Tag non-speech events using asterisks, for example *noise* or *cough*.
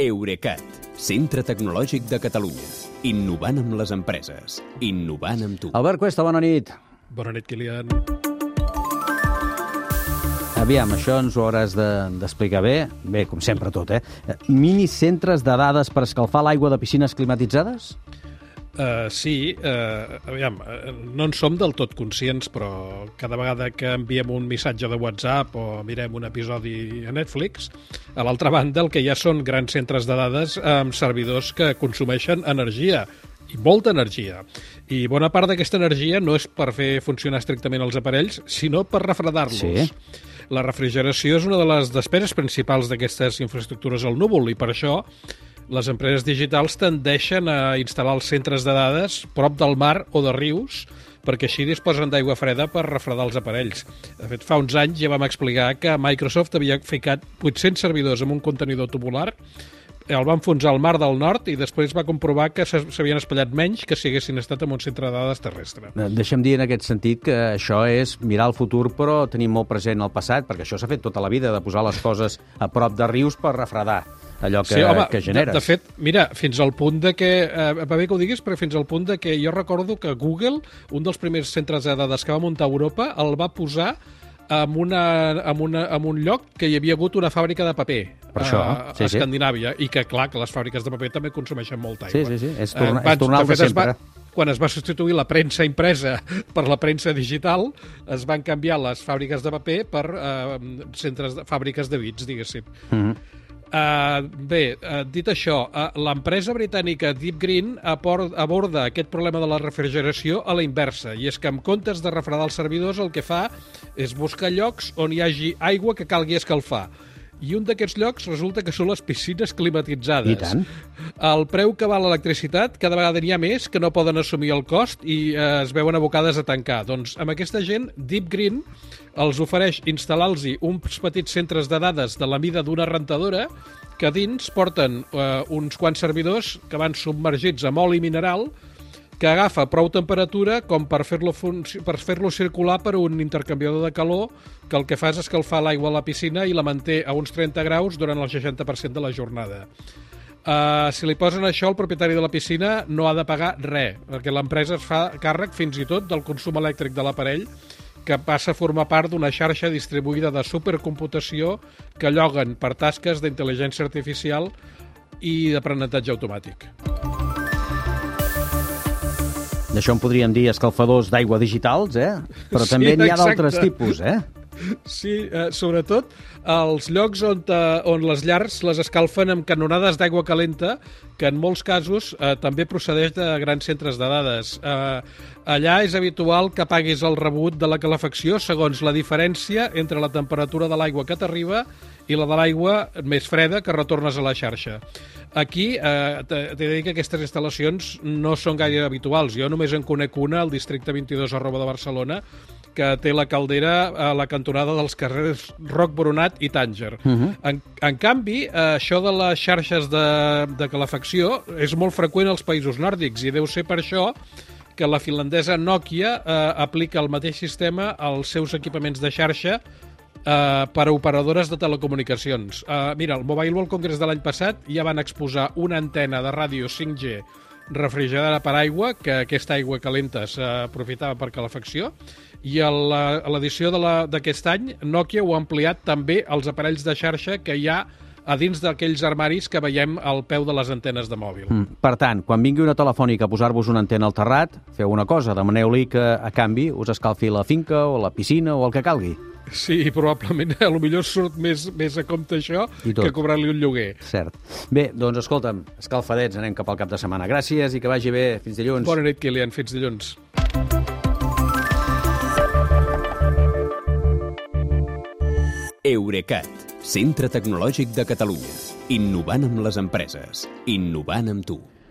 Eurecat, centre tecnològic de Catalunya. Innovant amb les empreses. Innovant amb tu. Albert Cuesta, bona nit. Bona nit, Kilian. Aviam, això ens ho hauràs de- d'explicar bé. Bé, com sempre tot, eh? Mini centres de dades per escalfar l'aigua de piscines climatitzades? Uh, sí, uh, aviam, uh, no en som del tot conscients, però cada vegada que enviem un missatge de WhatsApp o mirem un episodi a Netflix, a l'altra banda el que hi ha són grans centres de dades amb servidors que consumeixen energia, i molta energia. I bona part d'aquesta energia no és per fer funcionar estrictament els aparells, sinó per refredar-los. Sí. La refrigeració és una de les despeses principals d'aquestes infraestructures al núvol i per això les empreses digitals tendeixen a instal·lar els centres de dades prop del mar o de rius perquè així disposen d'aigua freda per refredar els aparells. De fet, fa uns anys ja vam explicar que Microsoft havia ficat 800 servidors en un contenidor tubular el van enfonsar al Mar del Nord i després va comprovar que s'ha- s'havien espatllat menys que si haguessin estat en un centre de dades terrestre. Eh, Deixa'm dir en aquest sentit que això és mirar el futur però tenir molt present el passat, perquè això s'ha fet tota la vida, de posar les coses a prop de rius per refredar allò que, que generes. De, de fet, mira, fins al punt de que... Eh, va bé que ho diguis, però fins al punt de que jo recordo que Google, un dels primers centres de dades que va muntar a Europa, el va posar en, una, en, una, en un lloc que hi havia hagut una fàbrica de paper Per això, a, sí, a sí. Escandinàvia, i que, clar, que les fàbriques de paper també consumeixen molta Sí, aigua. sí, sí, és tornar- Eh, és tornar al es va- sempre. quan es va substituir la premsa impresa *laughs* per la premsa digital, es van canviar les fàbriques de paper per eh, centres de, fàbriques de bits, diguéssim. Mhm. Uh, bé, uh, dit això, uh, l'empresa britànica Deep Green aborda aquest problema de la refrigeració a la inversa, i és que en comptes de refredar els servidors el que fa és buscar llocs on hi hagi aigua que calgui escalfar. I un d'aquests llocs resulta que són les piscines climatitzades. I tant. El preu que val l'electricitat, cada vegada n'hi ha més que no poden assumir el cost i eh, es veuen abocades a tancar. Doncs amb aquesta gent, Deep Green els ofereix instal·lar-los uns petits centres de dades de la mida d'una rentadora que dins porten eh, uns quants servidors que van submergits amb oli mineral que agafa prou temperatura com per fer-lo per fer-lo circular per un intercanviador de calor que el que fa és escalfar l'aigua a la piscina i la manté a uns 30 graus durant el 60% de la jornada. Uh, si li posen això, el propietari de la piscina no ha de pagar res, perquè l'empresa es fa càrrec fins i tot del consum elèctric de l'aparell que passa a formar part d'una xarxa distribuïda de supercomputació que lloguen per tasques d'intel·ligència artificial i d'aprenentatge automàtic. D'això en podríem dir escalfadors d'aigua digitals, eh? Però Sí, també n'hi ha d'altres tipus, eh? Sí, eh, sobretot els llocs on, eh, on les llars les escalfen amb canonades d'aigua calenta, que en molts casos eh, també procedeix de grans centres de dades. Eh, allà és habitual que paguis el rebut de la calefacció segons la diferència entre la temperatura de l'aigua que t'arriba i la de l'aigua més freda que retornes a la xarxa. Aquí eh, t'he de dir que aquestes instal·lacions no són gaire habituals. Jo només en conec una al districte 22 arroba de Barcelona, que té la caldera a la cantonada dels carrers Roc Boronat i Tànger. Uh -huh. en, en canvi, això de les xarxes de, de calefacció és molt freqüent als països nòrdics i deu ser per això que la finlandesa Nokia eh, aplica el mateix sistema als seus equipaments de xarxa eh, per a operadores de telecomunicacions. Eh, mira, al Mobile World Congress de l'any passat ja van exposar una antena de ràdio 5G refrigerada per aigua, que aquesta aigua calenta s'aprofitava per calefacció, i a l'edició d'aquest any Nokia ho ha ampliat també als aparells de xarxa que hi ha a dins d'aquells armaris que veiem al peu de les antenes de mòbil. Mm. Per tant, quan vingui una telefònica a posar-vos una antena al terrat, feu una cosa, demaneu-li que a canvi us escalfi la finca o la piscina o el que calgui. Sí, probablement a lo millor surt més, més a compte això que cobrar-li un lloguer. Cert. Bé, doncs escolta'm, escalfadets, anem cap al cap de setmana. Gràcies i que vagi bé. Fins dilluns. Bona nit, Kilian. Fins dilluns. Eurecat, centre tecnològic de Catalunya. Innovant amb les empreses. Innovant amb tu.